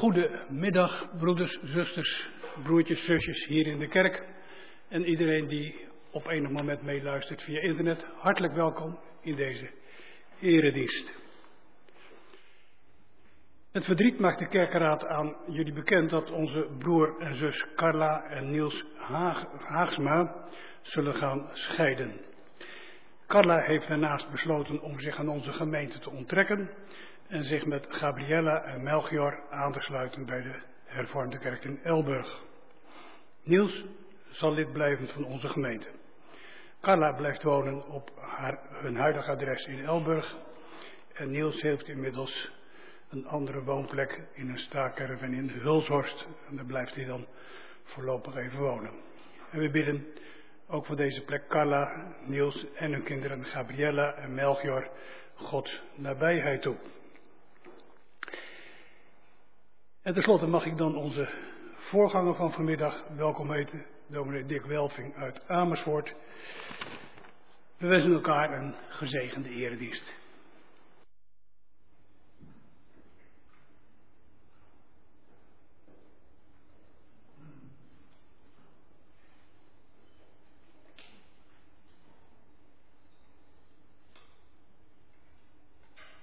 Goedemiddag, broeders, zusters, broertjes, zusjes hier in de kerk. En iedereen die op enig moment meeluistert via internet. Hartelijk welkom in deze eredienst. Het verdriet maakt de kerkenraad aan jullie bekend dat onze broer en zus Carla en Niels Haag, Haagsma zullen gaan scheiden. Carla heeft daarnaast besloten om zich aan onze gemeente te onttrekken en zich met Gabriella en Melchior aan te sluiten bij de hervormde kerk in Elburg. Niels zal lid blijven van onze gemeente. Carla blijft wonen op haar, hun huidige adres in Elburg. En Niels heeft inmiddels een andere woonplek in een staakerven in Hulshorst. En daar blijft hij dan voorlopig even wonen. En we bidden ook voor deze plek Carla, Niels en hun kinderen Gabriella en Melchior God nabijheid toe. En tenslotte mag ik dan onze voorganger van vanmiddag welkom heten, dominee Dick Welving uit Amersfoort. We wensen elkaar een gezegende eredienst.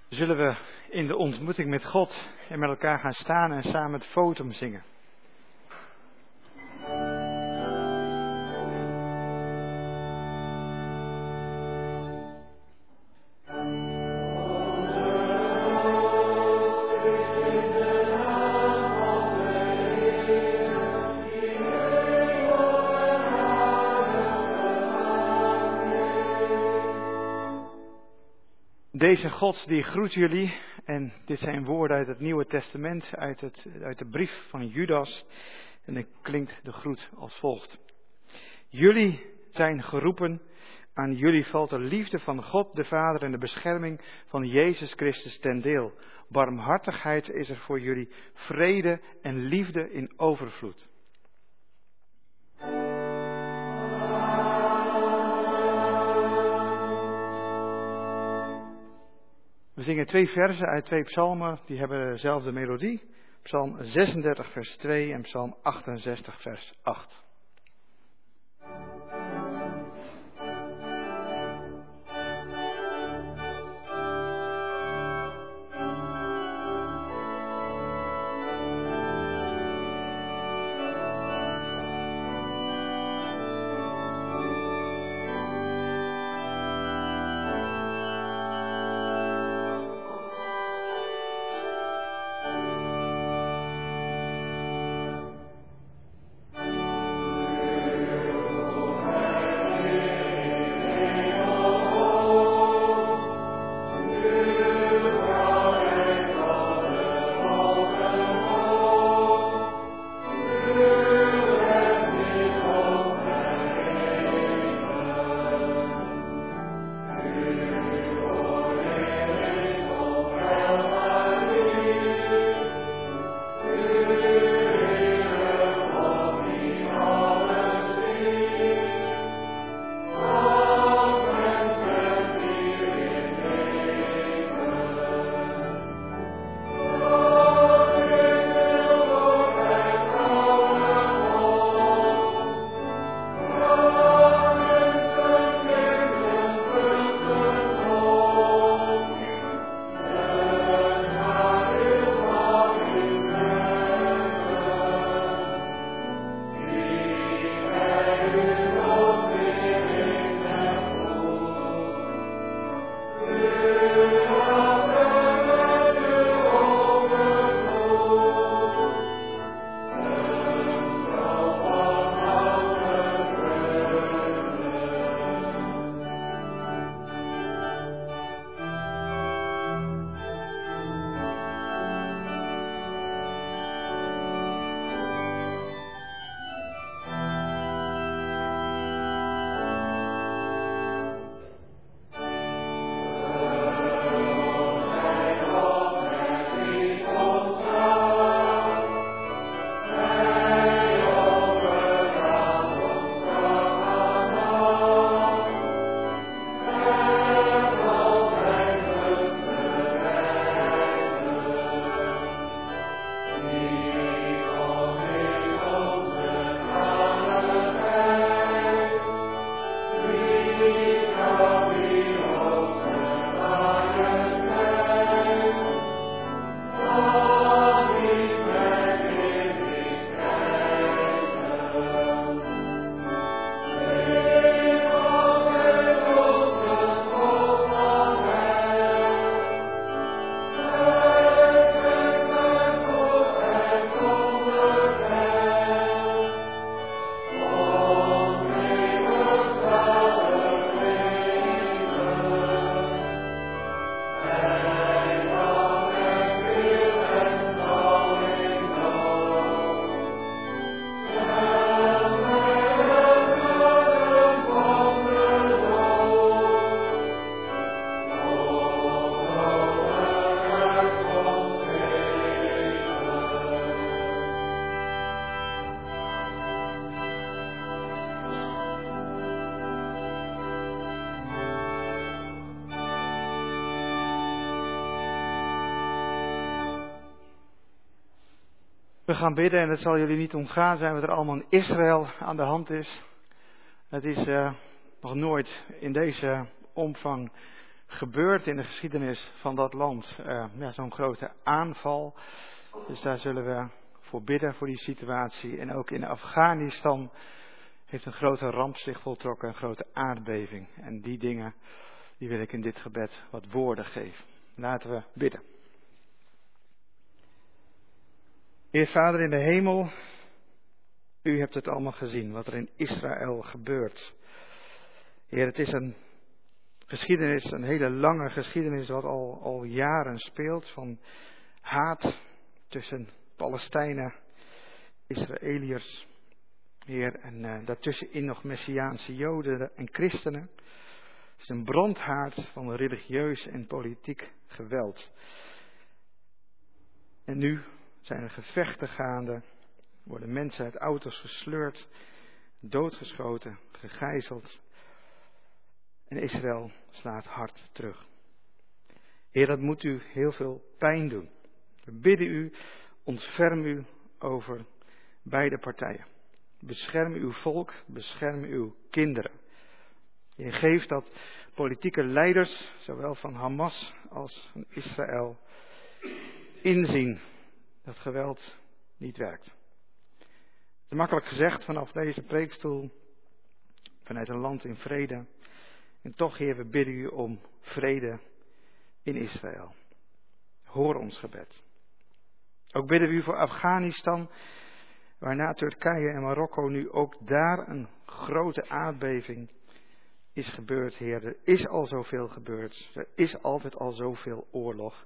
Zullen we in de ontmoeting met God en met elkaar gaan staan en samen het fotum zingen? Deze God die groet jullie en dit zijn woorden uit het Nieuwe Testament, uit, het, uit de brief van Judas en het klinkt de groet als volgt. Jullie zijn geroepen, aan jullie valt de liefde van God de Vader en de bescherming van Jezus Christus ten deel. Barmhartigheid is er voor jullie, vrede en liefde in overvloed. We zingen twee versen uit twee psalmen, die hebben dezelfde melodie. Psalm 36 vers 2 en Psalm 68 vers 8. We gaan bidden en het zal jullie niet ontgaan zijn wat er allemaal in Israël aan de hand is. Het is uh, nog nooit in deze omvang gebeurd in de geschiedenis van dat land. Uh, ja, Zo'n grote aanval. Dus daar zullen we voor bidden voor die situatie. En ook in Afghanistan heeft een grote ramp zich voltrokken, een grote aardbeving. En die dingen, die wil ik in dit gebed wat woorden geven. Laten we bidden. Heer Vader in de hemel, u hebt het allemaal gezien, wat er in Israël gebeurt. Heer, het is een geschiedenis, een hele lange geschiedenis, wat al, al jaren speelt, van haat tussen Palestijnen, Israëliërs, Heer, en uh, daartussenin nog Messiaanse Joden en christenen. Het is een brandhaard van religieus en politiek geweld. En nu zijn er gevechten gaande, worden mensen uit auto's gesleurd, doodgeschoten, gegijzeld. En Israël slaat hard terug. Heer, dat moet u heel veel pijn doen. We bidden u, ontferm u over beide partijen. Bescherm uw volk, bescherm uw kinderen. Je geeft dat politieke leiders, zowel van Hamas als van Israël, inzien dat geweld niet werkt. Het is makkelijk gezegd vanaf deze preekstoel, vanuit een land in vrede. En toch, Heer, we bidden u om vrede in Israël. Hoor ons gebed. Ook bidden we u voor Afghanistan, waarna Turkije en Marokko nu ook daar een grote aardbeving is gebeurd, Heer. Er is al zoveel gebeurd. Er is altijd al zoveel oorlog.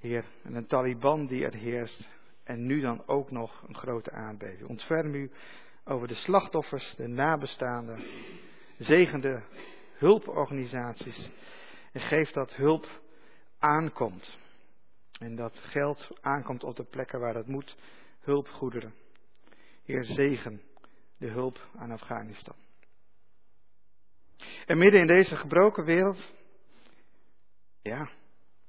Heer, en een Taliban die er heerst. En nu dan ook nog een grote aardbeving. Ontferm u over de slachtoffers, de nabestaanden. Zegen de hulporganisaties. En geef dat hulp aankomt. En dat geld aankomt op de plekken waar dat moet. Hulpgoederen. Heer, zegen de hulp aan Afghanistan. En midden in deze gebroken wereld, ja,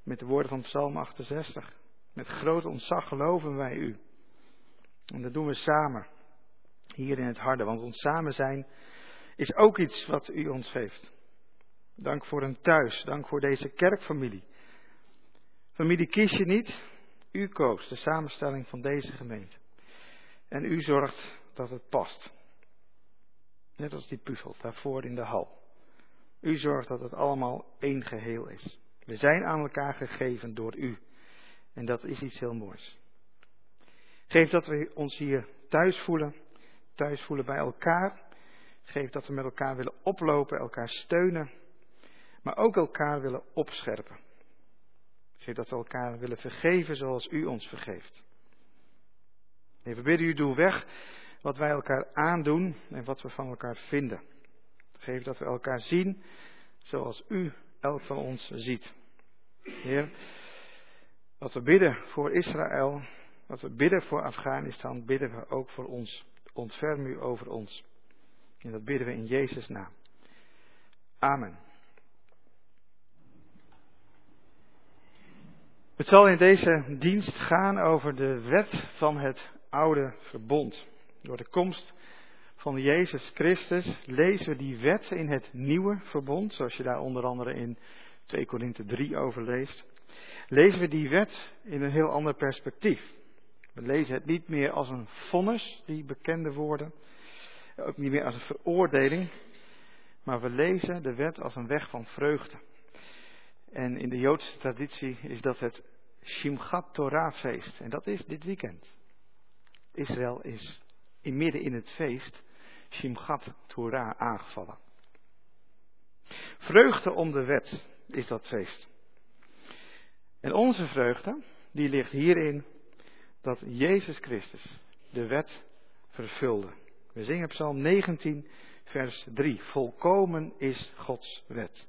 met de woorden van Psalm 68. Met groot ontzag geloven wij u. En dat doen we samen. Hier in het harde. Want ons samen zijn is ook iets wat u ons geeft. Dank voor een thuis. Dank voor deze kerkfamilie. Familie kies je niet. U koos de samenstelling van deze gemeente. En u zorgt dat het past. Net als die puzzel daarvoor in de hal. U zorgt dat het allemaal één geheel is. We zijn aan elkaar gegeven door u. En dat is iets heel moois. Geef dat we ons hier thuis voelen, thuis voelen bij elkaar. Geef dat we met elkaar willen oplopen, elkaar steunen, maar ook elkaar willen opscherpen. Geef dat we elkaar willen vergeven zoals u ons vergeeft. Heer, we bidden u, weg wat wij elkaar aandoen en wat we van elkaar vinden. Geef dat we elkaar zien zoals u elk van ons ziet. Heer, wat we bidden voor Israël, wat we bidden voor Afghanistan, bidden we ook voor ons. Ontferm u over ons. En dat bidden we in Jezus' naam. Amen. Het zal in deze dienst gaan over de wet van het oude verbond. Door de komst van Jezus Christus lezen we die wet in het nieuwe verbond, zoals je daar onder andere in 2 Korinthe 3 over leest, lezen we die wet in een heel ander perspectief. We lezen het niet meer als een vonnis, die bekende woorden, ook niet meer als een veroordeling, maar we lezen de wet als een weg van vreugde. En in de Joodse traditie is dat het Shimchat Torah feest. En dat is dit weekend. Israël is in midden in het feest Shimchat Torah aangevallen. Vreugde om de wet is dat feest. En onze vreugde, die ligt hierin dat Jezus Christus de wet vervulde. We zingen Psalm 19, vers 3. Volkomen is Gods wet.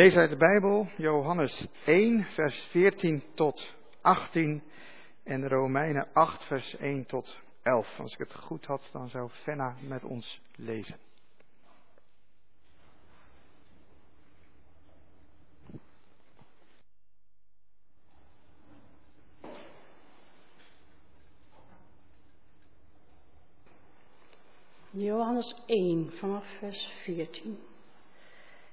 Lezen uit de Bijbel Johannes 1, vers 14 tot 18 en Romeinen 8, vers 1 tot 11. Als ik het goed had, dan zou Fenna met ons lezen. Johannes 1 vanaf vers 14.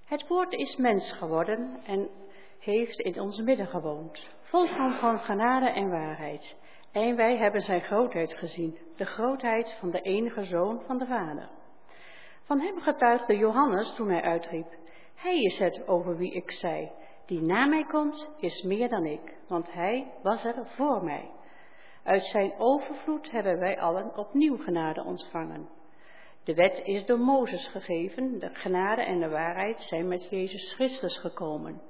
Het woord is mens geworden en heeft in ons midden gewoond, vol van genade en waarheid. En wij hebben zijn grootheid gezien, de grootheid van de enige zoon van de Vader. Van hem getuigde Johannes toen hij uitriep, hij is het over wie ik zei, die na mij komt, is meer dan ik, want hij was er voor mij. Uit zijn overvloed hebben wij allen opnieuw genade ontvangen. De wet is door Mozes gegeven, de genade en de waarheid zijn met Jezus Christus gekomen.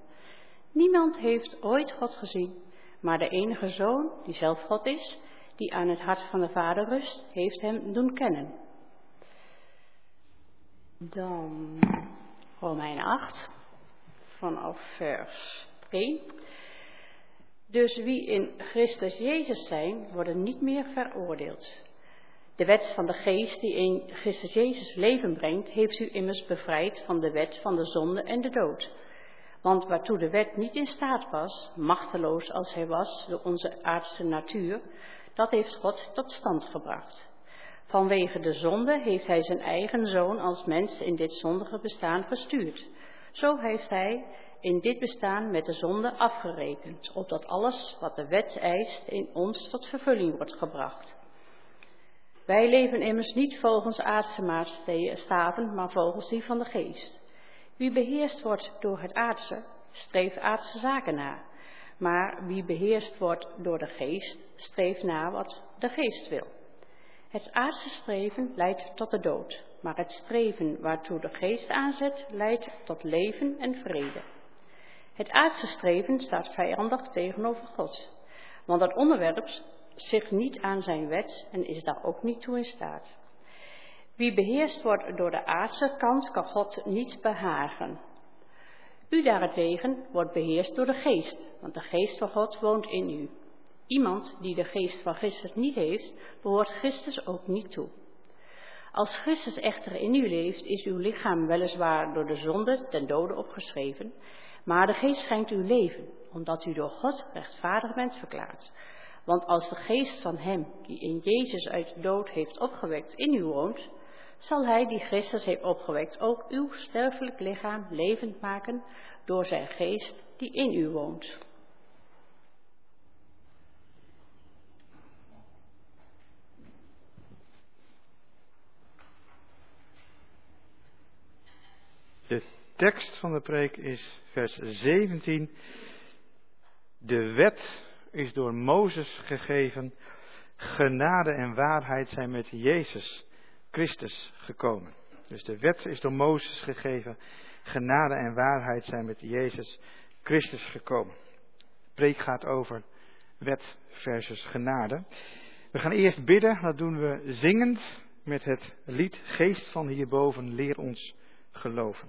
Niemand heeft ooit God gezien, maar de enige Zoon, die zelf God is, die aan het hart van de Vader rust, heeft hem doen kennen. Dan Romein 8, vanaf vers 1. Dus wie in Christus Jezus zijn, worden niet meer veroordeeld. De wet van de geest die in Christus Jezus leven brengt, heeft u immers bevrijd van de wet van de zonde en de dood. Want waartoe de wet niet in staat was, machteloos als hij was door onze aardse natuur, dat heeft God tot stand gebracht. Vanwege de zonde heeft hij zijn eigen zoon als mens in dit zondige bestaan gestuurd. Zo heeft hij in dit bestaan met de zonde afgerekend, opdat alles wat de wet eist in ons tot vervulling wordt gebracht. Wij leven immers niet volgens aardse maatstaven, maar volgens die van de geest. Wie beheerst wordt door het aardse, streeft aardse zaken na. Maar wie beheerst wordt door de geest, streeft na wat de geest wil. Het aardse streven leidt tot de dood, maar het streven waartoe de geest aanzet, leidt tot leven en vrede. Het aardse streven staat vijandig tegenover God, want dat onderwerp zich niet aan zijn wet en is daar ook niet toe in staat. Wie beheerst wordt door de aardse kant, kan God niet behagen. U daarentegen wordt beheerst door de geest, want de geest van God woont in u. Iemand die de geest van Christus niet heeft, behoort Christus ook niet toe. Als Christus echter in u leeft, is uw lichaam weliswaar door de zonde ten dode opgeschreven, maar de geest schenkt u leven, omdat u door God rechtvaardig bent verklaard. Want als de geest van hem die in Jezus uit de dood heeft opgewekt in u woont, zal hij die Christus heeft opgewekt ook uw sterfelijk lichaam levend maken door zijn geest die in u woont. De tekst van de preek is vers 17. De wet is door Mozes gegeven. Genade en waarheid zijn met Jezus Christus gekomen. Dus de wet is door Mozes gegeven. Genade en waarheid zijn met Jezus Christus gekomen. De preek gaat over wet versus genade. We gaan eerst bidden, dat doen we zingend met het lied Geest van hierboven, leer ons geloven.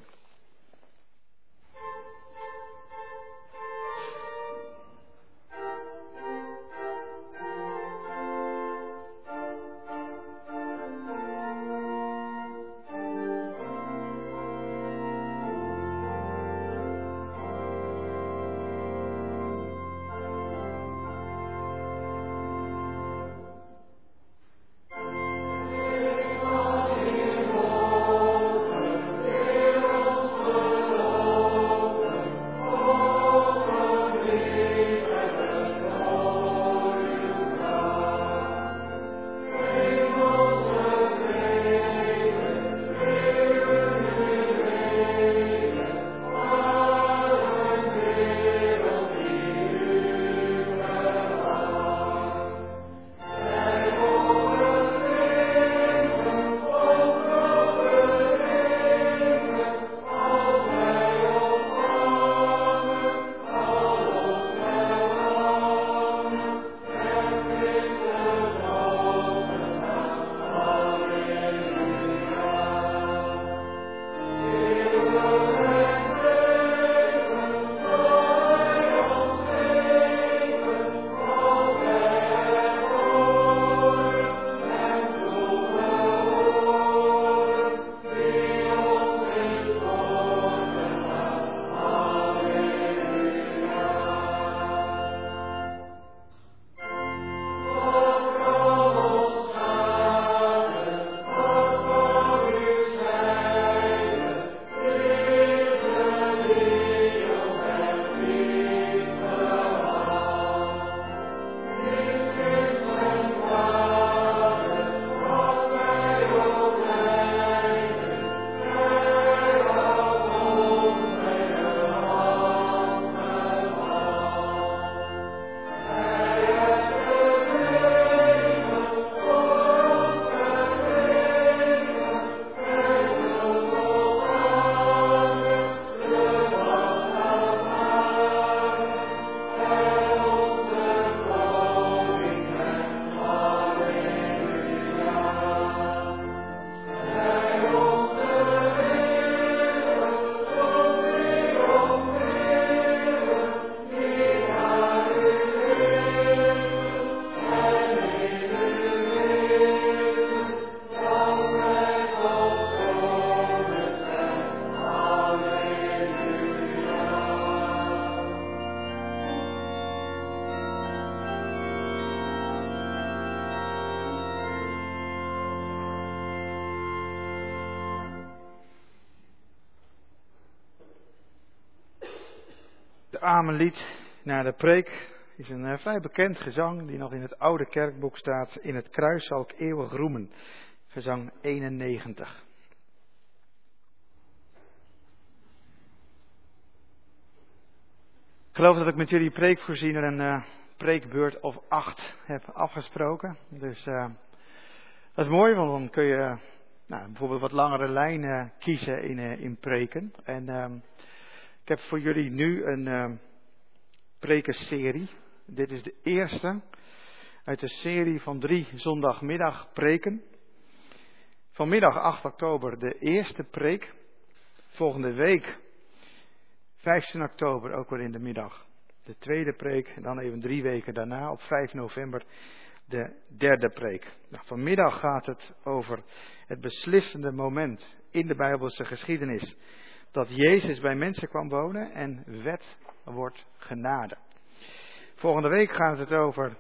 Het Amenlied naar de preek is een uh, vrij bekend gezang die nog in het oude kerkboek staat. In het kruis zal ik eeuwig roemen. Gezang 91. Ik geloof dat ik met jullie preekvoorziener een uh, preekbeurt of acht heb afgesproken. Dus uh, dat is mooi, want dan kun je nou, bijvoorbeeld wat langere lijnen kiezen in, in preken. En ehm, ik heb voor jullie nu een uh, prekenserie. Dit is de eerste uit de serie van drie zondagmiddag preken. Vanmiddag 8 oktober de eerste preek. Volgende week 15 oktober ook weer in de middag de tweede preek. Dan even drie weken daarna op 5 november de derde preek. Nou, vanmiddag gaat het over het beslissende moment in de Bijbelse geschiedenis dat Jezus bij mensen kwam wonen en wet wordt genade. Volgende week gaat het over,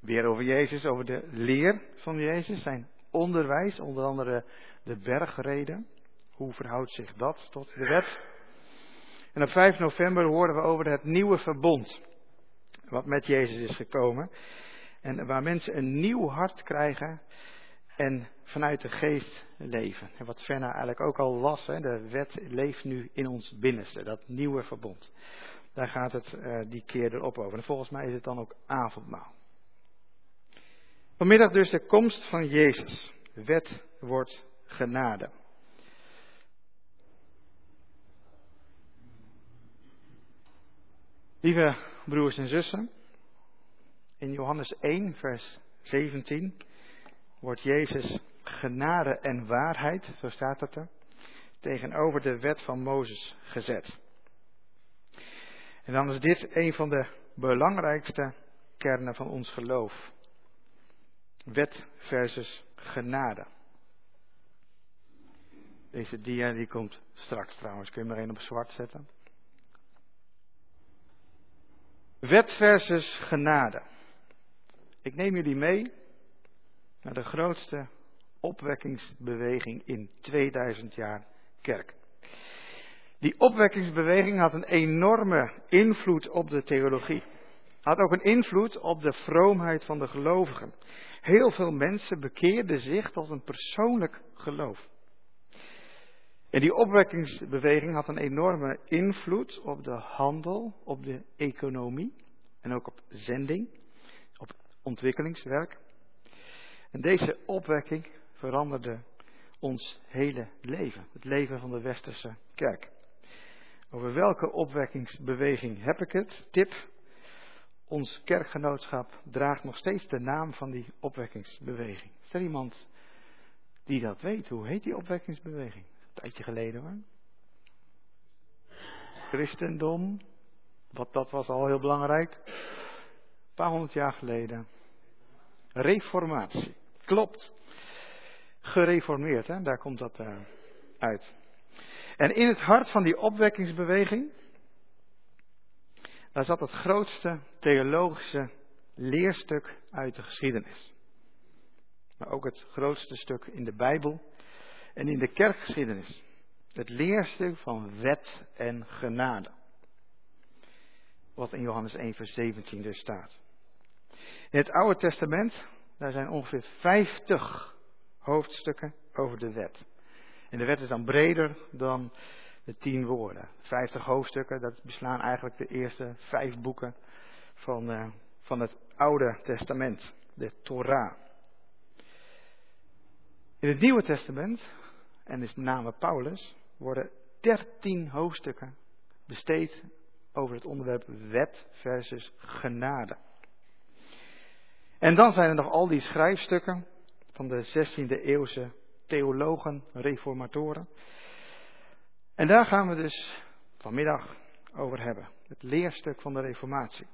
weer over Jezus, over de leer van Jezus, zijn onderwijs, onder andere de bergreden. Hoe verhoudt zich dat tot de wet? En op 5 november horen we over het nieuwe verbond, wat met Jezus is gekomen. En waar mensen een nieuw hart krijgen en vanuit de geest leven. En wat Fenna eigenlijk ook al las, hè, de wet leeft nu in ons binnenste, dat nieuwe verbond. Daar gaat het uh, die keer erop over. En volgens mij is het dan ook avondmaal. Vanmiddag dus de komst van Jezus. Wet wordt genade. Lieve broers en zussen, in Johannes 1, vers 17 wordt Jezus genade en waarheid, zo staat het er, tegenover de wet van Mozes gezet. En dan is dit een van de belangrijkste kernen van ons geloof. Wet versus genade. Deze dia die komt straks trouwens. Kun je maar één op zwart zetten? Wet versus genade. Ik neem jullie mee naar de grootste opwekkingsbeweging in 2000 jaar kerk. Die opwekkingsbeweging had een enorme invloed op de theologie. Had ook een invloed op de vroomheid van de gelovigen. Heel veel mensen bekeerden zich tot een persoonlijk geloof. En die opwekkingsbeweging had een enorme invloed op de handel, op de economie en ook op zending, op ontwikkelingswerk. En deze opwekking veranderde ons hele leven, het leven van de westerse kerk. Over welke opwekkingsbeweging heb ik het? Tip. Ons kerkgenootschap draagt nog steeds de naam van die opwekkingsbeweging. Is er iemand die dat weet? Hoe heet die opwekkingsbeweging? Een tijdje geleden hoor. Christendom. Wat dat was al heel belangrijk. Een paar honderd jaar geleden. Reformatie. Klopt. Gereformeerd, hè? daar komt dat uh, uit. En in het hart van die opwekkingsbeweging, daar zat het grootste theologische leerstuk uit de geschiedenis. Maar ook het grootste stuk in de Bijbel en in de kerkgeschiedenis. Het leerstuk van wet en genade. Wat in Johannes 1, vers 17 dus staat. In het Oude Testament, daar zijn ongeveer 50 hoofdstukken over de wet. En de wet is dan breder dan de tien woorden. 50 hoofdstukken, dat beslaan eigenlijk de eerste vijf boeken van, uh, van het Oude Testament, de Torah. In het Nieuwe Testament, en is met name Paulus, worden 13 hoofdstukken besteed over het onderwerp wet versus genade. En dan zijn er nog al die schrijfstukken van de 16e eeuwse theologen, reformatoren. En daar gaan we dus vanmiddag over hebben. Het leerstuk van de reformatie.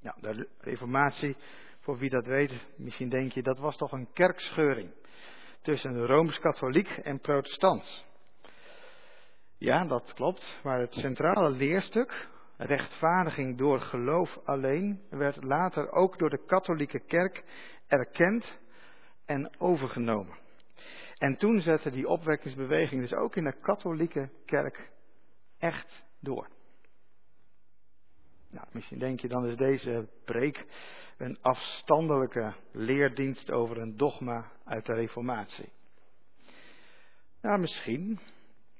Ja, de reformatie, voor wie dat weet, misschien denk je, dat was toch een kerkscheuring tussen rooms-katholiek en protestant. Ja, dat klopt, maar het centrale leerstuk, rechtvaardiging door geloof alleen, werd later ook door de katholieke kerk erkend en overgenomen. En toen zette die opwekkingsbeweging dus ook in de katholieke kerk echt door. Nou, misschien denk je dan is deze preek een afstandelijke leerdienst over een dogma uit de Reformatie. Nou, misschien.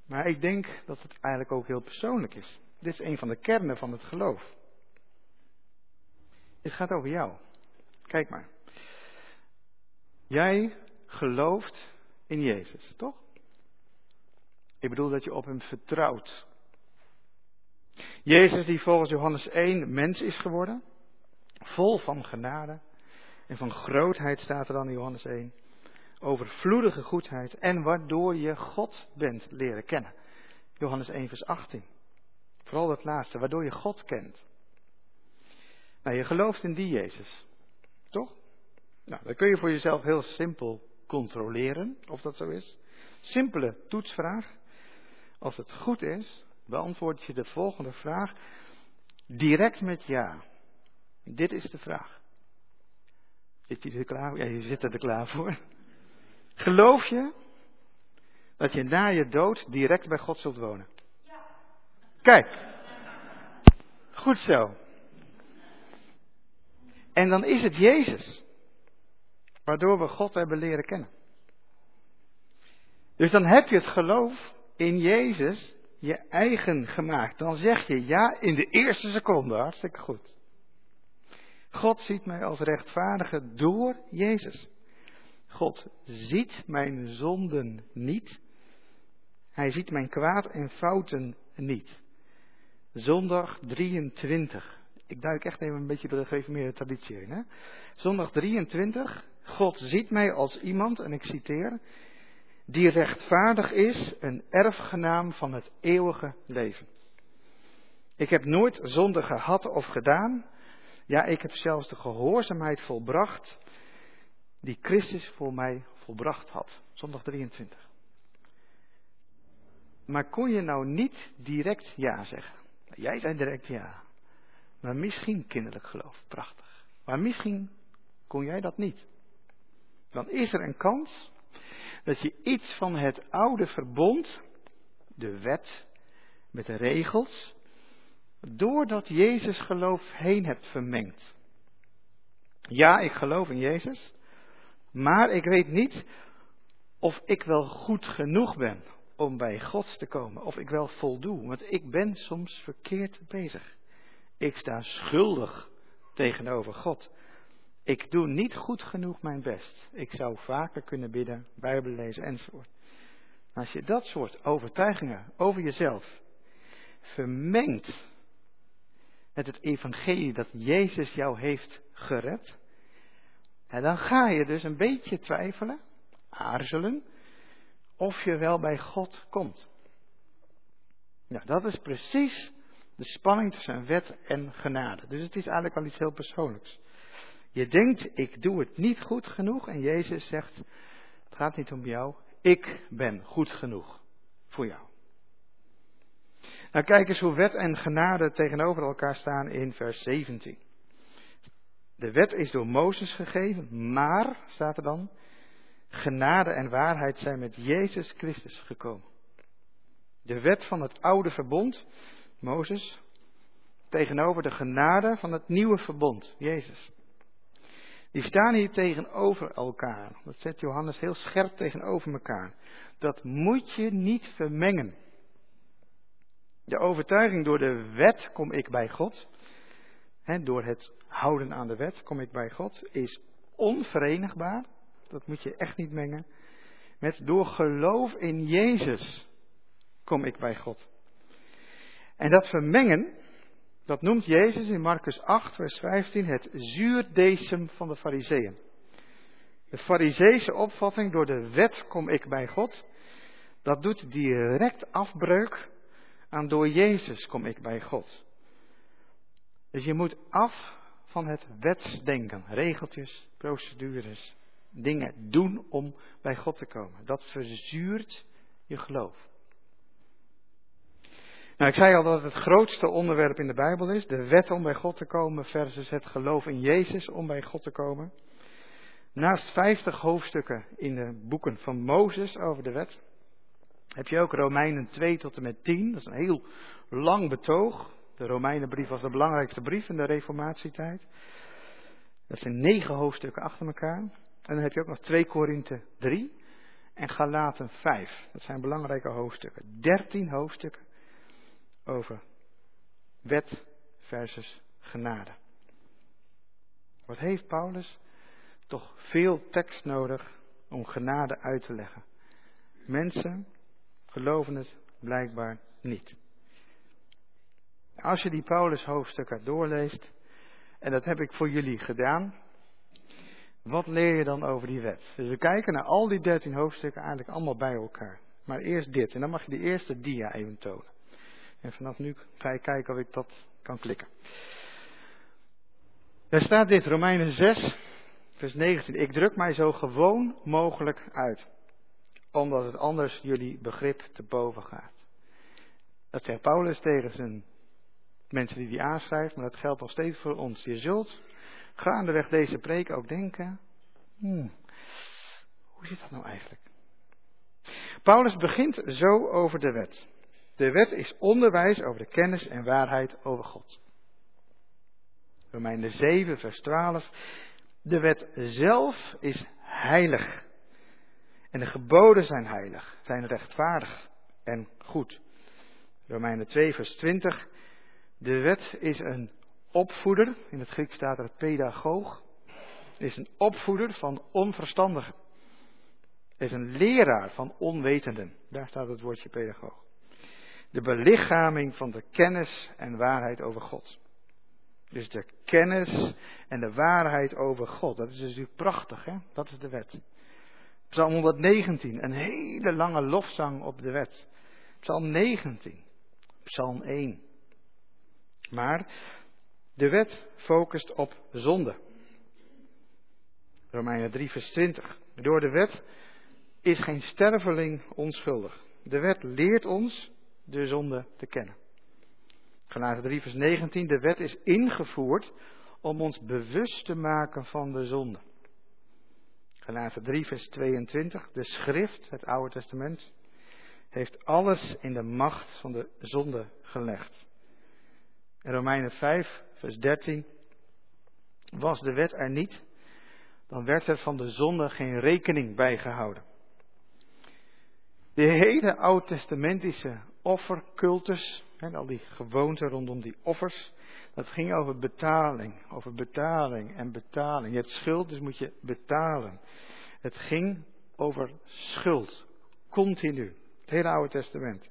Maar ik denk dat het eigenlijk ook heel persoonlijk is. Dit is een van de kernen van het geloof. Het gaat over jou. Kijk maar. Jij gelooft in Jezus, toch? Ik bedoel dat je op hem vertrouwt. Jezus die volgens Johannes 1 mens is geworden, vol van genade en van grootheid staat er dan in Johannes 1, overvloedige goedheid en waardoor je God bent leren kennen. Johannes 1 vers 18. Vooral dat laatste, waardoor je God kent. Nou, je gelooft in die Jezus, toch? Nou, dan kun je voor jezelf heel simpel controleren of dat zo is. Simpele toetsvraag. Als het goed is, beantwoord je de volgende vraag direct met ja. Dit is de vraag. Zit je er klaar Ja, je zit er klaar voor. Geloof je dat je na je dood direct bij God zult wonen? Ja. Kijk. Goed zo. En dan is het Jezus. Waardoor we God hebben leren kennen. Dus dan heb je het geloof in Jezus je eigen gemaakt. Dan zeg je ja in de eerste seconde. Hartstikke goed. God ziet mij als rechtvaardige door Jezus. God ziet mijn zonden niet. Hij ziet mijn kwaad en fouten niet. Zondag 23. Ik duik echt even een beetje de gereformeerde traditie heen. Hè? Zondag 23. God ziet mij als iemand, en ik citeer, die rechtvaardig is, een erfgenaam van het eeuwige leven. Ik heb nooit zonde gehad of gedaan. Ja, ik heb zelfs de gehoorzaamheid volbracht die Christus voor mij volbracht had. Zondag 23. Maar kon je nou niet direct ja zeggen? Jij zei direct ja. Maar misschien kinderlijk geloof. Prachtig. Maar misschien kon jij dat niet. Dan is er een kans dat je iets van het oude verbond, de wet met de regels, doordat Jezus geloof heen hebt vermengd. Ja, ik geloof in Jezus, maar ik weet niet of ik wel goed genoeg ben om bij God te komen, of ik wel voldoe, want ik ben soms verkeerd bezig. Ik sta schuldig tegenover God. Ik doe niet goed genoeg mijn best. Ik zou vaker kunnen bidden, Bijbel lezen enzovoort. Als je dat soort overtuigingen over jezelf vermengt met het evangelie dat Jezus jou heeft gered, en dan ga je dus een beetje twijfelen, aarzelen, of je wel bij God komt. Ja, dat is precies de spanning tussen wet en genade. Dus het is eigenlijk wel iets heel persoonlijks. Je denkt, ik doe het niet goed genoeg. En Jezus zegt, het gaat niet om jou. Ik ben goed genoeg voor jou. Nou, kijk eens hoe wet en genade tegenover elkaar staan in vers 17. De wet is door Mozes gegeven, maar, staat er dan, genade en waarheid zijn met Jezus Christus gekomen. De wet van het oude verbond, Mozes, tegenover de genade van het nieuwe verbond, Jezus. Die staan hier tegenover elkaar. Dat zet Johannes heel scherp tegenover elkaar. Dat moet je niet vermengen. De overtuiging door de wet kom ik bij God. Hè, door het houden aan de wet kom ik bij God. Is onverenigbaar. Dat moet je echt niet mengen. Met door geloof in Jezus kom ik bij God. En dat vermengen, dat noemt Jezus in Marcus 8, vers 15 het zuurdecem van de fariseeën. De fariseese opvatting, door de wet kom ik bij God, dat doet direct afbreuk aan door Jezus kom ik bij God. Dus je moet af van het wetsdenken, regeltjes, procedures, dingen doen om bij God te komen. Dat verzuurt je geloof. Nou, ik zei al dat het het grootste onderwerp in de Bijbel is. De wet om bij God te komen versus het geloof in Jezus om bij God te komen. Naast 50 hoofdstukken in de boeken van Mozes over de wet, heb je ook Romeinen 2 tot en met 10. Dat is een heel lang betoog. De Romeinenbrief was de belangrijkste brief in de Reformatietijd. Dat zijn negen hoofdstukken achter elkaar. En dan heb je ook nog 2 Korinthe 3 en Galaten 5. Dat zijn belangrijke hoofdstukken. 13 hoofdstukken over wet versus genade. Wat heeft Paulus toch veel tekst nodig om genade uit te leggen? Mensen geloven het blijkbaar niet. Als je die Paulus hoofdstukken doorleest, en dat heb ik voor jullie gedaan, wat leer je dan over die wet? Dus we kijken naar al die dertien hoofdstukken eigenlijk allemaal bij elkaar. Maar eerst dit, en dan mag je de eerste dia even tonen. En vanaf nu ga ik kijken of ik dat kan klikken. Daar staat dit, Romeinen 6, vers 19. Ik druk mij zo gewoon mogelijk uit, omdat het anders jullie begrip te boven gaat. Dat zegt Paulus tegen zijn mensen die hij aanschrijft, maar dat geldt nog steeds voor ons. Je zult gaandeweg deze preek ook denken, hmm, hoe zit dat nou eigenlijk? Paulus begint zo over de wet. De wet is onderwijs over de kennis en waarheid over God. Romeinen 7, vers 12. De wet zelf is heilig. En de geboden zijn heilig, zijn rechtvaardig en goed. Romeinen 2, vers 20. De wet is een opvoeder, in het Grieks staat er pedagoog, is een opvoeder van onverstandigen. Is een leraar van onwetenden. Daar staat het woordje pedagoog. De belichaming van de kennis en waarheid over God. Dus de kennis en de waarheid over God. Dat is dus prachtig, hè? Dat is de wet. Psalm 119, een hele lange lofzang op de wet. Psalm 19, Psalm 1. Maar de wet focust op zonde. Romeinen 3, vers 20. Door de wet is geen sterveling onschuldig. De wet leert ons de zonde te kennen. Galaten 3, vers 19. De wet is ingevoerd om ons bewust te maken van de zonde. Galaten 3, vers 22. De schrift, het Oude Testament, heeft alles in de macht van de zonde gelegd. In Romeinen 5, vers 13. Was de wet er niet, dan werd er van de zonde geen rekening bijgehouden. De hele oud-testamentische offercultus, en al die gewoonten rondom die offers, dat ging over betaling, over betaling en betaling. Je hebt schuld, dus moet je betalen. Het ging over schuld, continu. Het hele Oude Testament.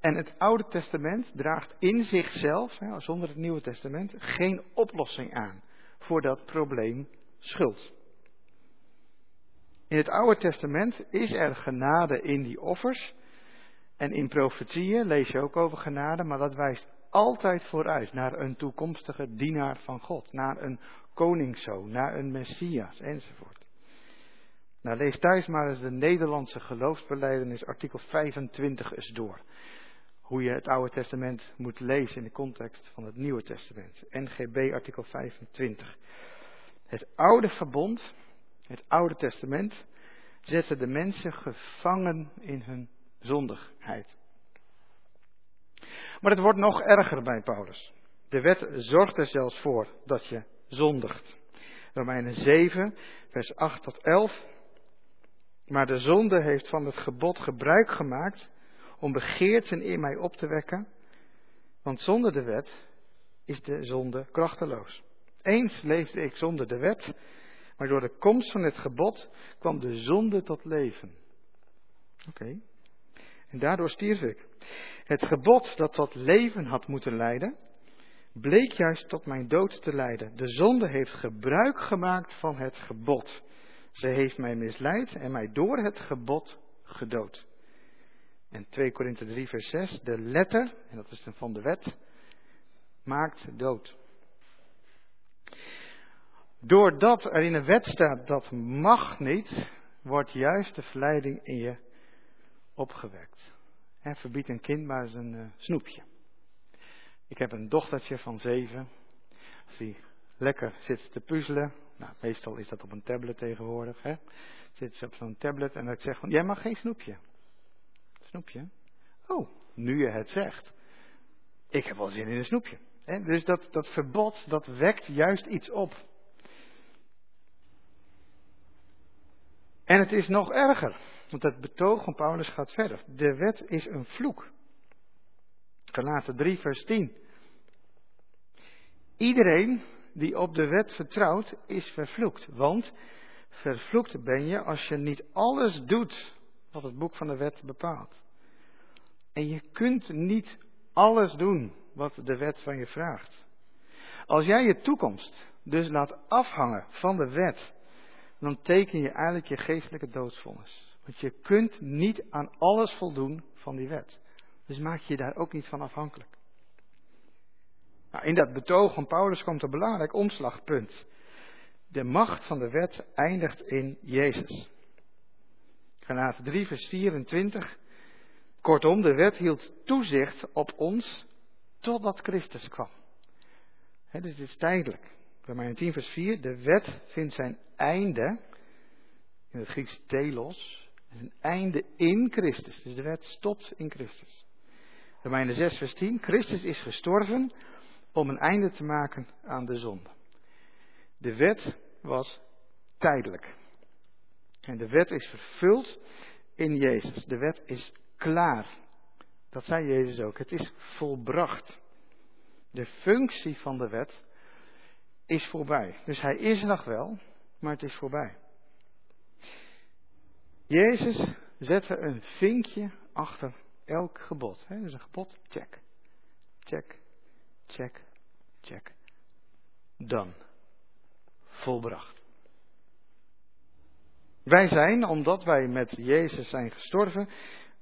En het Oude Testament draagt in zichzelf, zonder het Nieuwe Testament, geen oplossing aan voor dat probleem schuld. In het Oude Testament is er genade in die offers. En in profetieën lees je ook over genade, maar dat wijst altijd vooruit naar een toekomstige dienaar van God, naar een koningszoon, naar een messias enzovoort. Nou, lees thuis maar eens de Nederlandse geloofsbeleidenis, artikel 25 eens door hoe je het Oude Testament moet lezen in de context van het Nieuwe Testament. NGB artikel 25. Het Oude Verbond, het Oude Testament, zette de mensen gevangen in hun zondigheid. Maar het wordt nog erger bij Paulus. De wet zorgt er zelfs voor dat je zondigt. Romeinen 7, vers 8 tot 11. Maar de zonde heeft van het gebod gebruik gemaakt om begeerten in mij op te wekken. Want zonder de wet is de zonde krachteloos. Eens leefde ik zonder de wet, maar door de komst van het gebod kwam de zonde tot leven. Oké. En daardoor stierf ik. Het gebod dat tot leven had moeten leiden, bleek juist tot mijn dood te leiden. De zonde heeft gebruik gemaakt van het gebod. Ze heeft mij misleid en mij door het gebod gedood. En 2 Korinthe 3, vers 6, de letter, en dat is van de wet, maakt dood. Doordat er in een wet staat dat mag niet, wordt juist de verleiding in je opgewekt. En verbied een kind maar eens een uh, snoepje. Ik heb een dochtertje van zeven. Als die lekker zit te puzzelen. Nou, meestal is dat op een tablet tegenwoordig. Zit ze op zo'n tablet en ik zeg van, jij mag geen snoepje. Snoepje? Oh, nu je het zegt. ik heb wel zin in een snoepje. Dus dat, dat verbod, dat wekt juist iets op. En het is nog erger, want het betoog van Paulus gaat verder. De wet is een vloek. Galaten 3, vers 10. Iedereen die op de wet vertrouwt, is vervloekt. Want vervloekt ben je als je niet alles doet wat het boek van de wet bepaalt. En je kunt niet alles doen wat de wet van je vraagt. Als jij je toekomst dus laat afhangen van de wet, dan teken je eigenlijk je geestelijke doodsvonnis. Want je kunt niet aan alles voldoen van die wet. Dus maak je daar ook niet van afhankelijk. Nou, in dat betoog van Paulus komt een belangrijk omslagpunt. De macht van de wet eindigt in Jezus. Galaten 3, vers 24. Kortom, de wet hield toezicht op ons totdat Christus kwam. Dus het is tijdelijk. Romeinen 10, vers 4. De wet vindt zijn einde, in het Grieks telos, een einde in Christus. Dus de wet stopt in Christus. Romeinen 6, vers 10. Christus is gestorven om een einde te maken aan de zonde. De wet was tijdelijk. En de wet is vervuld in Jezus. De wet is klaar. Dat zei Jezus ook. Het is volbracht. De functie van de wet is voorbij. Dus hij is nog wel, maar het is voorbij. Jezus zette een vinkje achter elk gebod. Dus een gebod, check. Check, check, check. Dan. Volbracht. Wij zijn, omdat wij met Jezus zijn gestorven,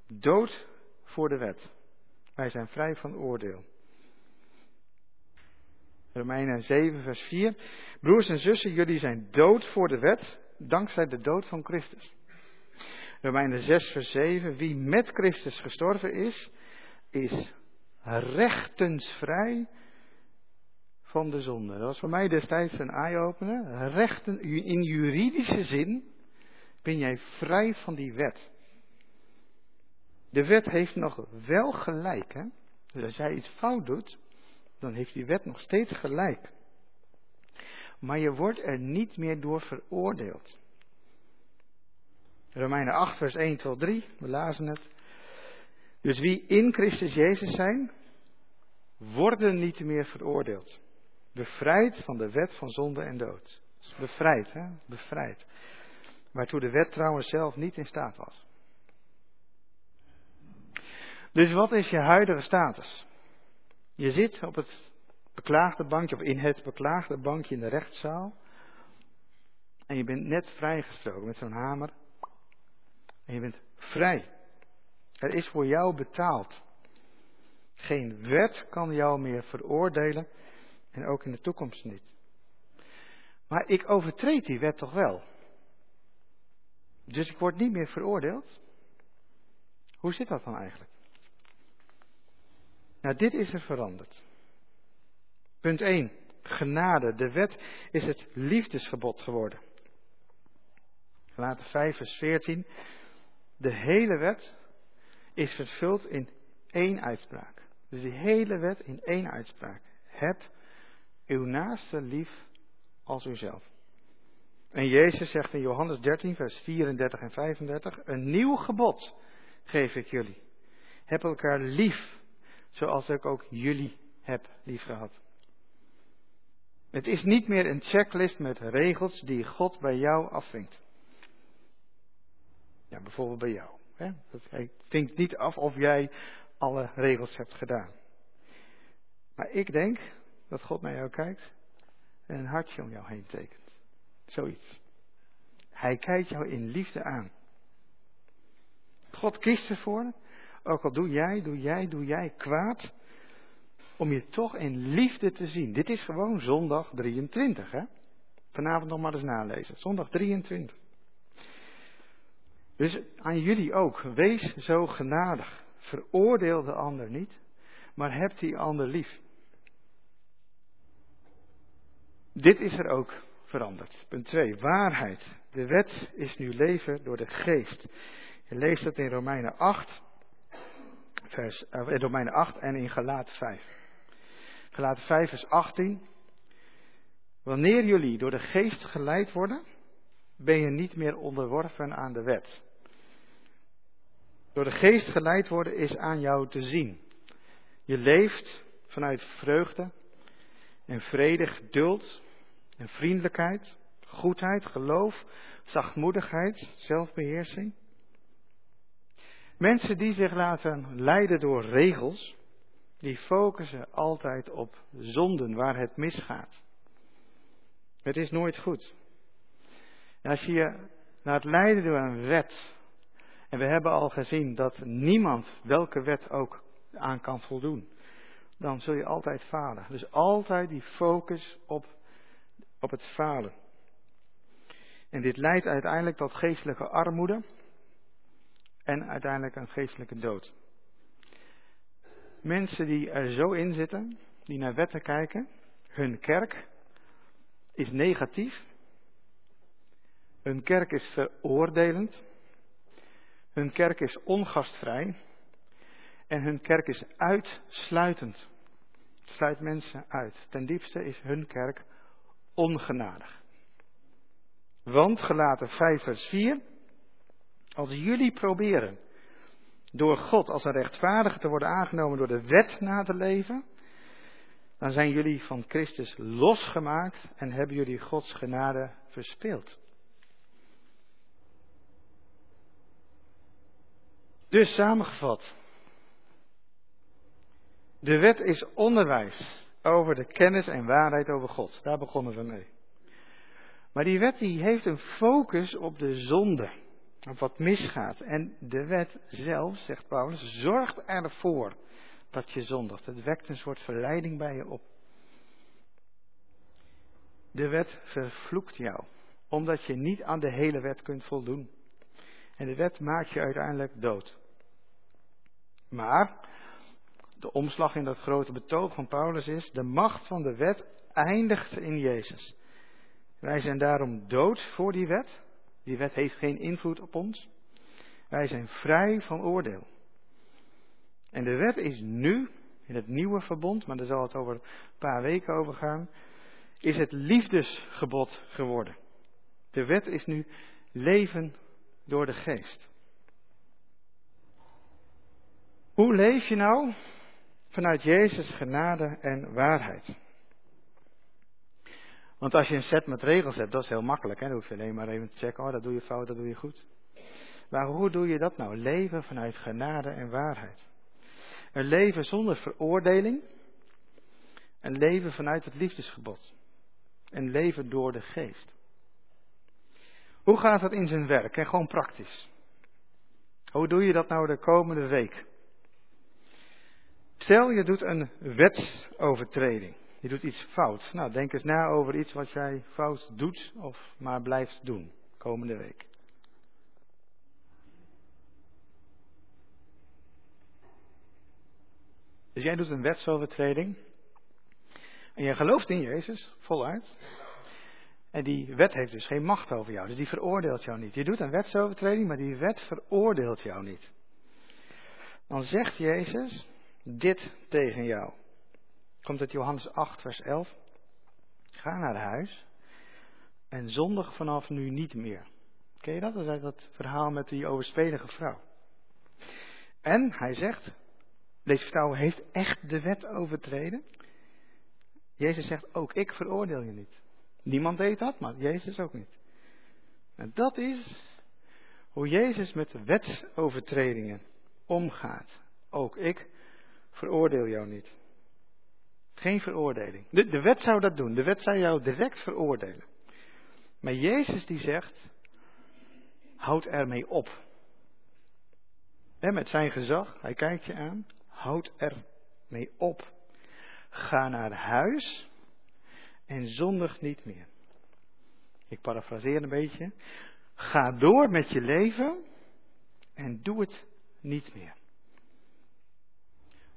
dood voor de wet. Wij zijn vrij van oordeel. Romeinen 7, vers 4. Broers en zussen, jullie zijn dood voor de wet, dankzij de dood van Christus. Romeinen 6, vers 7. Wie met Christus gestorven is, is rechtensvrij van de zonde. Dat was voor mij destijds een eye-opener. In juridische zin ben jij vrij van die wet. De wet heeft nog wel gelijk. Hè? Dus als jij iets fout doet, dan heeft die wet nog steeds gelijk. Maar je wordt er niet meer door veroordeeld. Romeinen 8, vers 1 tot 3, we lazen het. Dus wie in Christus Jezus zijn, worden niet meer veroordeeld. Bevrijd van de wet van zonde en dood. Bevrijd, hè? Bevrijd. Waartoe de wet trouwens zelf niet in staat was. Dus wat is je huidige status? Je zit op het beklaagde bankje, of in het beklaagde bankje in de rechtszaal. En je bent net vrijgesproken met zo'n hamer. En je bent vrij. Er is voor jou betaald. Geen wet kan jou meer veroordelen. En ook in de toekomst niet. Maar ik overtreed die wet toch wel. Dus ik word niet meer veroordeeld. Hoe zit dat dan eigenlijk? Nou, dit is er veranderd. Punt 1. Genade. De wet is het liefdesgebod geworden. Laten 5 vers 14. De hele wet is vervuld in één uitspraak. Dus die hele wet in één uitspraak. Heb uw naaste lief als uzelf. En Jezus zegt in Johannes 13, vers 34 en 35, een nieuw gebod geef ik jullie. Heb elkaar lief, zoals ik ook jullie heb lief gehad. Het is niet meer een checklist met regels die God bij jou afvinkt. Ja, bijvoorbeeld bij jou. Hè? Hij vinkt niet af of jij alle regels hebt gedaan. Maar ik denk dat God naar jou kijkt en een hartje om jou heen tekent. Zoiets. Hij kijkt jou in liefde aan. God kiest ervoor, ook al doe jij, doe jij, doe jij kwaad, om je toch in liefde te zien. Dit is gewoon zondag 23, hè? Vanavond nog maar eens nalezen. Zondag 23. Dus aan jullie ook, wees zo genadig. Veroordeel de ander niet, maar heb die ander lief. Dit is er ook veranderd. Punt 2. Waarheid. De wet is nu leven door de geest. Je leest dat in Romeinen 8, vers, in Romeinen 8 en in Galaat 5. Gelaten 5 vers 18. Wanneer jullie door de geest geleid worden, ben je niet meer onderworpen aan de wet. Door de geest geleid worden is aan jou te zien. Je leeft vanuit vreugde en vrede, geduld en vriendelijkheid, goedheid, geloof, zachtmoedigheid, zelfbeheersing. Mensen die zich laten leiden door regels, die focussen altijd op zonden waar het misgaat. Het is nooit goed. Als je je laat leiden door een wet, en we hebben al gezien dat niemand welke wet ook aan kan voldoen, dan zul je altijd falen. Dus altijd die focus op, op het falen. En dit leidt uiteindelijk tot geestelijke armoede en uiteindelijk een geestelijke dood. Mensen die er zo in zitten, die naar wetten kijken, hun kerk is negatief. Hun kerk is veroordelend. Hun kerk is ongastvrij. En hun kerk is uitsluitend. Sluit mensen uit. Ten diepste is hun kerk ongenadig. Want, gelaten 5 vers 4, als jullie proberen door God als een rechtvaardige te worden aangenomen door de wet na te leven, dan zijn jullie van Christus losgemaakt en hebben jullie Gods genade verspeeld. Dus samengevat, de wet is onderwijs over de kennis en waarheid over God. Daar begonnen we mee. Maar die wet die heeft een focus op de zonde, op wat misgaat. En de wet zelf, zegt Paulus, zorgt ervoor dat je zondigt. Het wekt een soort verleiding bij je op. De wet vervloekt jou, omdat je niet aan de hele wet kunt voldoen. En de wet maakt je uiteindelijk dood. Maar de omslag in dat grote betoog van Paulus is: de macht van de wet eindigt in Jezus. Wij zijn daarom dood voor die wet. Die wet heeft geen invloed op ons. Wij zijn vrij van oordeel. En de wet is nu, in het nieuwe verbond, maar daar zal het over een paar weken over gaan, is het liefdesgebod geworden. De wet is nu leven door de geest. Hoe leef je nou vanuit Jezus genade en waarheid? Want als je een set met regels hebt, dat is heel makkelijk. Hè? Dan hoef je alleen maar even te checken, oh dat doe je fout, dat doe je goed. Maar hoe doe je dat nou? Leven vanuit genade en waarheid. Een leven zonder veroordeling. Een leven vanuit het liefdesgebod. Een leven door de geest. Hoe gaat dat in zijn werk? En gewoon praktisch. Hoe doe je dat nou de komende week? Stel je doet een wetsovertreding. Je doet iets fout. Nou, denk eens na over iets wat jij fout doet of maar blijft doen komende week. Dus jij doet een wetsovertreding. En jij gelooft in Jezus, voluit. En die wet heeft dus geen macht over jou. Dus die veroordeelt jou niet. Je doet een wetsovertreding, maar die wet veroordeelt jou niet. Dan zegt Jezus dit tegen jou. Komt uit Johannes 8, vers 11. Ga naar huis en zondig vanaf nu niet meer. Ken je dat? Dat is dat verhaal met die overspelige vrouw. En hij zegt, deze vrouw heeft echt de wet overtreden. Jezus zegt, ook ik veroordeel je niet. Niemand deed dat, maar Jezus ook niet. En dat is hoe Jezus met wetsovertredingen omgaat. Ook ik veroordeel jou niet. Geen veroordeling. De, de wet zou dat doen. De wet zou jou direct veroordelen. Maar Jezus die zegt, houd ermee op. En met zijn gezag, hij kijkt je aan, houd ermee op. Ga naar huis en zondig niet meer. Ik parafraseer een beetje. Ga door met je leven en doe het niet meer.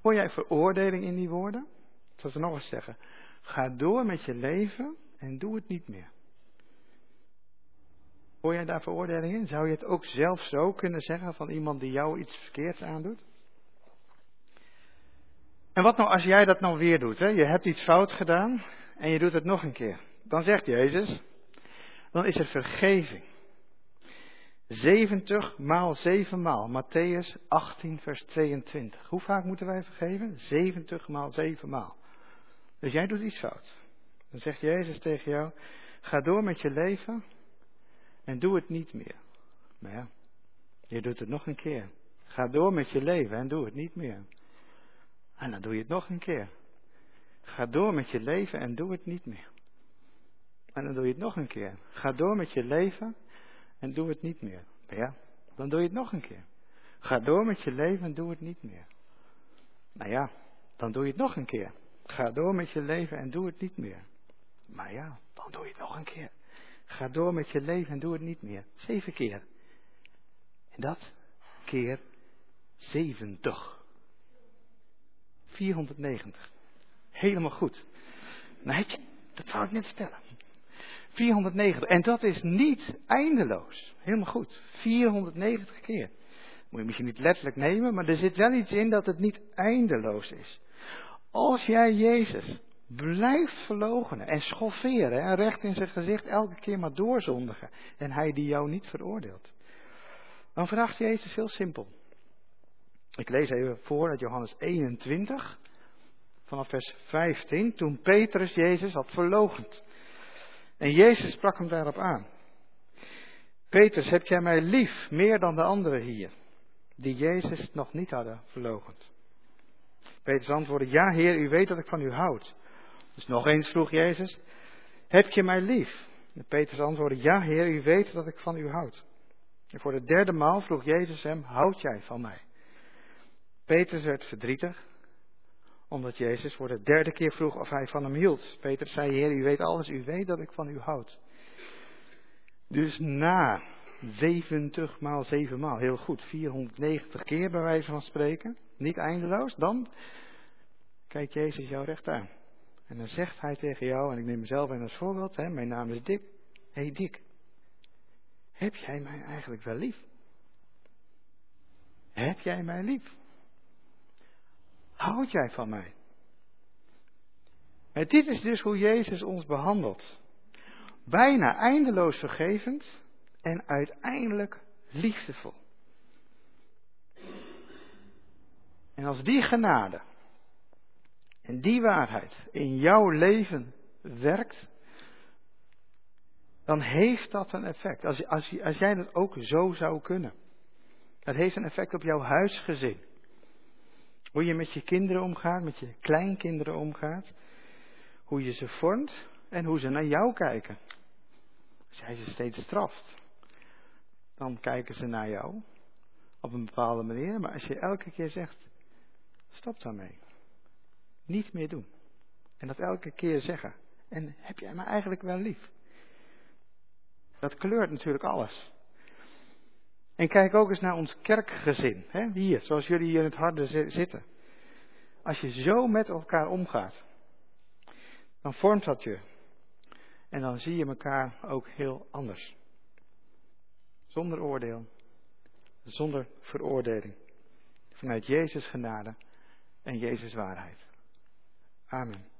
Hoor jij veroordeling in die woorden? Ik zal ze nog eens zeggen. Ga door met je leven en doe het niet meer. Hoor jij daar veroordeling in? Zou je het ook zelf zo kunnen zeggen van iemand die jou iets verkeerds aandoet? En wat nou als jij dat nou weer doet? Hè? Je hebt iets fout gedaan en je doet het nog een keer. Dan zegt Jezus, dan is er vergeving. 70 maal 7 maal. Matthäus 18, vers 22. Hoe vaak moeten wij vergeven? 70 maal 7 maal. Dus jij doet iets fout. Dan zegt Jezus tegen jou: ga door met je leven en doe het niet meer. Maar ja, je doet het nog een keer. Ga door met je leven en doe het niet meer. En dan doe je het nog een keer. Ga door met je leven en doe het niet meer. En dan doe je het nog een keer. Ga door met je leven en doe het niet meer. Ja, dan doe je het nog een keer. Ga door met je leven en doe het niet meer. Nou ja, dan doe je het nog een keer. Ga door met je leven en doe het niet meer. Maar ja, dan doe je het nog een keer. Ga door met je leven en doe het niet meer. Zeven keer. En dat keer 70. 490. Helemaal goed. Nou, dat wou ik net vertellen. 490. En dat is niet eindeloos. Helemaal goed. 490 keer. Moet je misschien niet letterlijk nemen, maar er zit wel iets in dat het niet eindeloos is. Als jij Jezus blijft verlogenen en schofferen en recht in zijn gezicht elke keer maar doorzondigen en hij die jou niet veroordeelt, dan vraagt Jezus heel simpel. Ik lees even voor uit Johannes 21, vanaf vers 15, toen Petrus Jezus had verlogend. En Jezus sprak hem daarop aan. Petrus, heb jij mij lief meer dan de anderen hier, die Jezus nog niet hadden verlogend? Petrus antwoordde, ja Heer, u weet dat ik van u houd. Dus nog eens vroeg Jezus, heb je mij lief? En Petrus antwoordde, ja Heer, u weet dat ik van u houd. En voor de derde maal vroeg Jezus hem, houd jij van mij? Petrus werd verdrietig, omdat Jezus voor de derde keer vroeg of hij van hem hield. Petrus zei, Heer, u weet alles, u weet dat ik van u houd. Dus na 70 maal 7 maal, heel goed, 490 keer bij wijze van spreken, niet eindeloos, dan kijkt Jezus jou recht aan. En dan zegt hij tegen jou, en ik neem mezelf in als voorbeeld, hè, mijn naam is Dick. Hé hey Dick, heb jij mij eigenlijk wel lief? Heb jij mij lief? Houd jij van mij? Dit is dus hoe Jezus ons behandelt. Bijna eindeloos vergevend en uiteindelijk liefdevol. En als die genade en die waarheid in jouw leven werkt, dan heeft dat een effect. Als, als, als jij dat ook zo zou kunnen. Dat heeft een effect op jouw huisgezin. Hoe je met je kinderen omgaat, met je kleinkinderen omgaat. Hoe je ze vormt en hoe ze naar jou kijken. Als jij ze steeds straft, dan kijken ze naar jou op een bepaalde manier. Maar als je elke keer zegt, stop daarmee. Niet meer doen. En dat elke keer zeggen. En heb jij me eigenlijk wel lief? Dat kleurt natuurlijk alles. En kijk ook eens naar ons kerkgezin. Hè? Hier, zoals jullie hier in het harde zitten. Als je zo met elkaar omgaat, dan vormt dat je. En dan zie je elkaar ook heel anders. Zonder oordeel, zonder veroordeling. Vanuit Jezus genade en Jezus waarheid. Amen.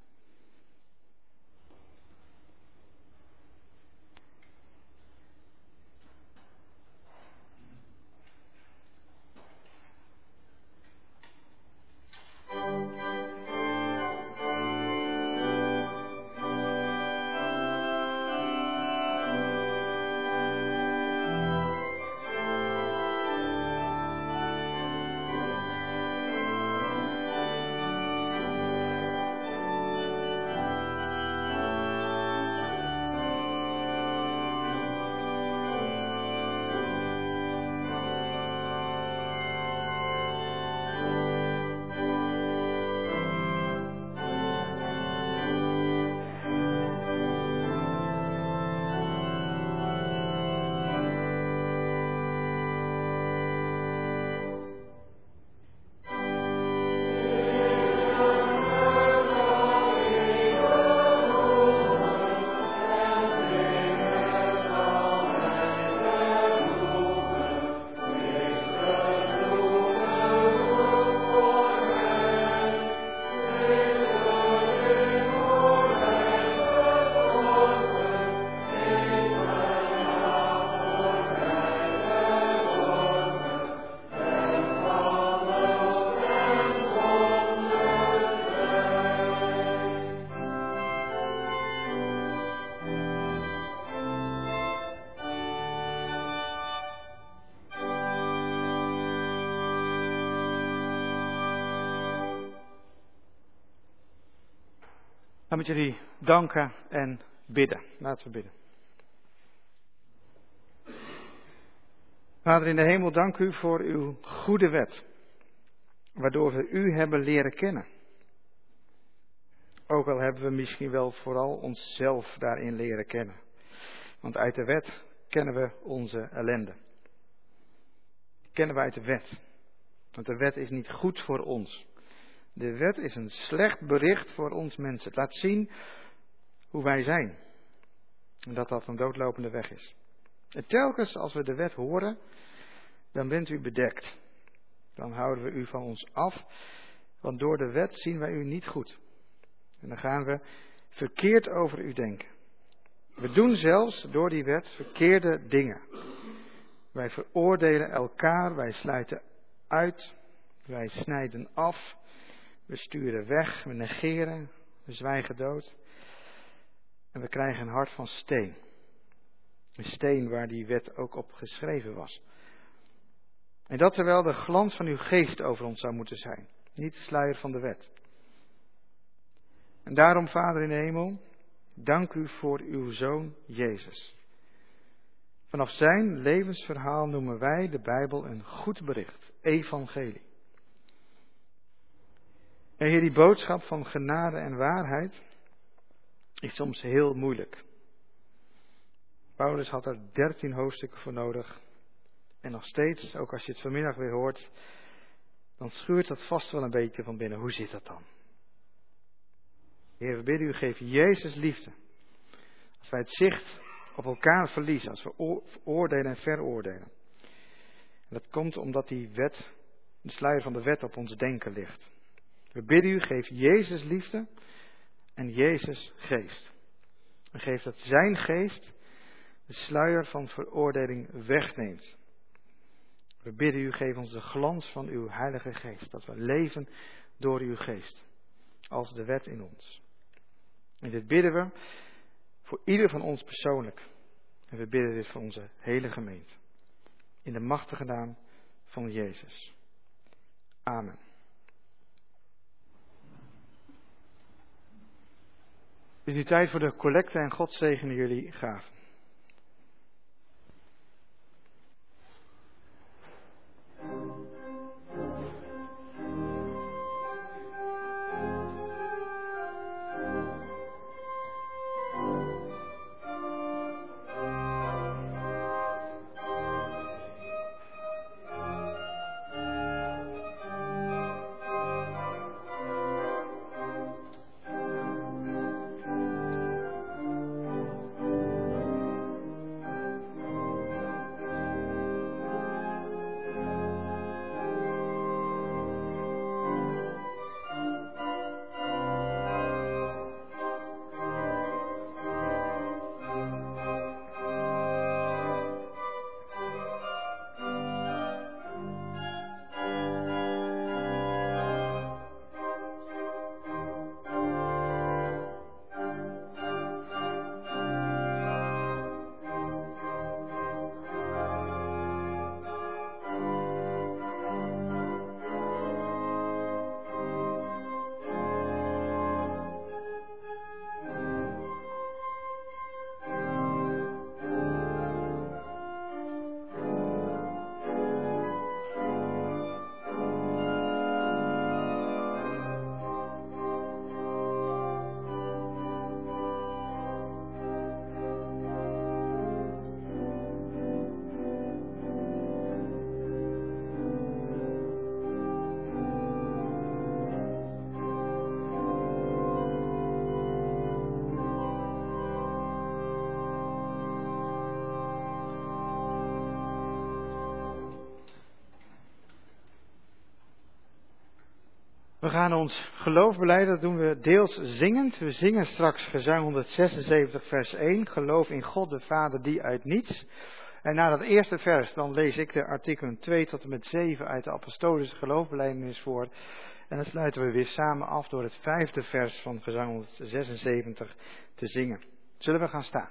Jullie danken en bidden. Laten we bidden. Vader in de hemel, dank u voor uw goede wet, waardoor we u hebben leren kennen. Ook al hebben we misschien wel vooral onszelf daarin leren kennen. Want uit de wet kennen we onze ellende. kennen we uit de wet. Want de wet is niet goed voor ons. De wet is een slecht bericht voor ons mensen. Het laat zien hoe wij zijn. En dat dat een doodlopende weg is. En telkens als we de wet horen, dan bent u bedekt. Dan houden we u van ons af, want door de wet zien wij u niet goed. En dan gaan we verkeerd over u denken. We doen zelfs door die wet verkeerde dingen. Wij veroordelen elkaar, wij sluiten uit, wij snijden af, we sturen weg, we negeren, we zwijgen dood. En we krijgen een hart van steen. Een steen waar die wet ook op geschreven was. En dat terwijl de glans van uw geest over ons zou moeten zijn, niet de sluier van de wet. En daarom, Vader in de hemel, dank u voor uw Zoon Jezus. Vanaf zijn levensverhaal noemen wij de Bijbel een goed bericht, evangelie. En hier die boodschap van genade en waarheid is soms heel moeilijk. Paulus had er dertien hoofdstukken voor nodig. En nog steeds, ook als je het vanmiddag weer hoort, dan schuurt dat vast wel een beetje van binnen. Hoe zit dat dan? Heer, we bidden u, geef Jezus liefde. Als wij het zicht op elkaar verliezen, als we oordelen en veroordelen. En dat komt omdat die wet, de sluier van de wet op ons denken ligt. We bidden u, geef Jezus liefde en Jezus geest. En geef dat zijn geest de sluier van veroordeling wegneemt. We bidden u, geef ons de glans van uw Heilige Geest, dat we leven door uw Geest, als de wet in ons. En dit bidden we voor ieder van ons persoonlijk. En we bidden dit voor onze hele gemeente. In de machtige naam van Jezus. Amen. Het is nu tijd voor de collecte en God zegene jullie gaven. We gaan ons geloof beleiden, dat doen we deels zingend. We zingen straks gezang 176 vers 1, geloof in God de Vader die uit niets. En na dat eerste vers, dan lees ik de artikelen 2 tot en met 7 uit de apostolische geloofbeleidenis voor. En dan sluiten we weer samen af door het vijfde vers van gezang 176 te zingen. Zullen we gaan staan?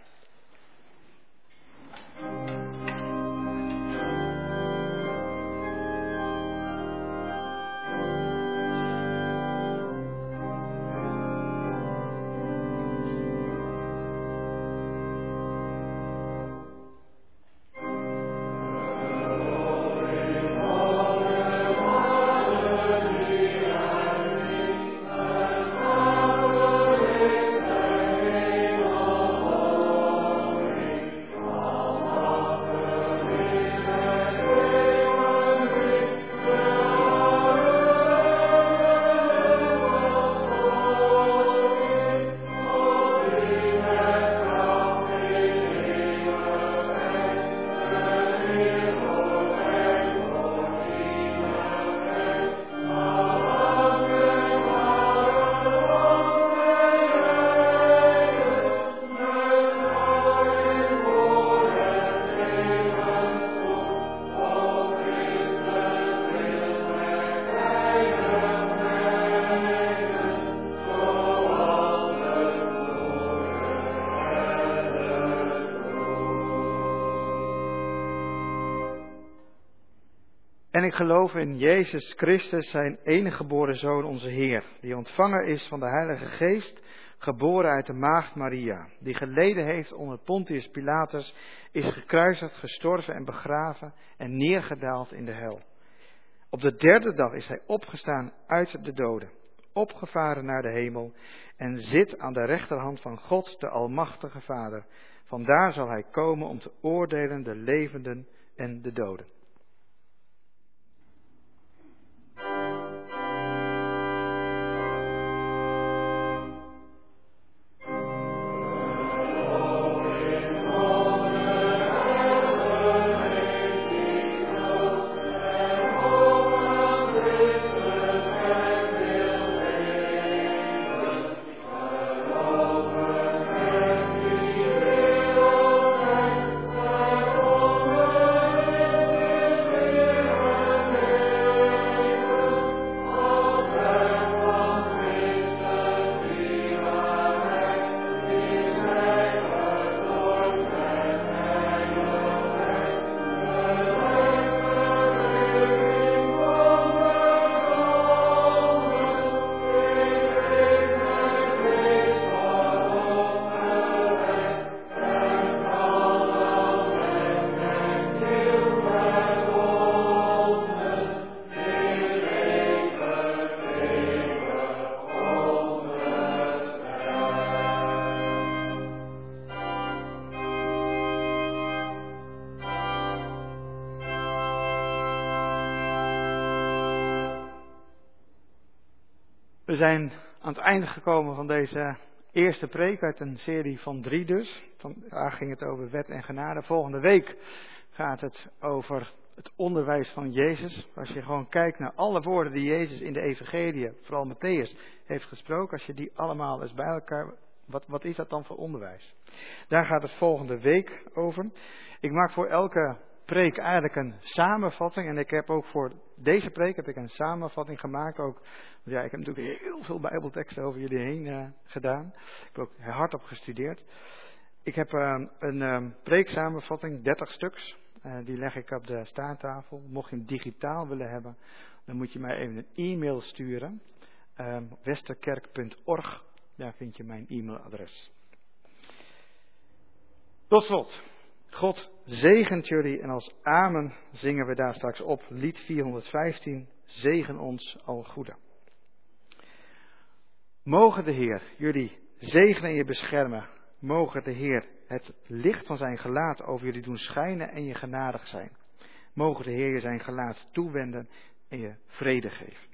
En ik geloof in Jezus Christus, zijn enige geboren Zoon, onze Heer, die ontvangen is van de Heilige Geest, geboren uit de Maagd Maria, die geleden heeft onder Pontius Pilatus, is gekruisigd, gestorven en begraven en neergedaald in de hel. Op de derde dag is hij opgestaan uit de doden, opgevaren naar de hemel en zit aan de rechterhand van God, de Almachtige Vader. Vandaar zal hij komen om te oordelen de levenden en de doden. Het einde gekomen van deze eerste preek uit een serie van drie dus. Vandaag ging het over wet en genade. Volgende week gaat het over het onderwijs van Jezus. Als je gewoon kijkt naar alle woorden die Jezus in de evangelie, vooral Matthäus, heeft gesproken. Als je die allemaal eens bij elkaar, wat, wat is dat dan voor onderwijs? Daar gaat het volgende week over. Ik maak voor elke preek eigenlijk een samenvatting. En ik heb ook voor deze preek heb ik een samenvatting gemaakt. Ook, ja, ik heb natuurlijk heel veel bijbelteksten over jullie heen uh, gedaan. Ik heb ook hardop gestudeerd. Ik heb uh, een uh, preeksamenvatting, 30 stuks. die leg ik op de staattafel. Mocht je hem digitaal willen hebben, dan moet je mij even een e-mail sturen. westerkerk.org, daar vind je mijn e-mailadres. Tot slot. God zegent jullie en als amen zingen we daar straks op lied 415, zegen ons al goede. Mogen de Heer jullie zegenen en je beschermen. Mogen de Heer het licht van zijn gelaat over jullie doen schijnen en je genadig zijn. Mogen de Heer je zijn gelaat toewenden en je vrede geven.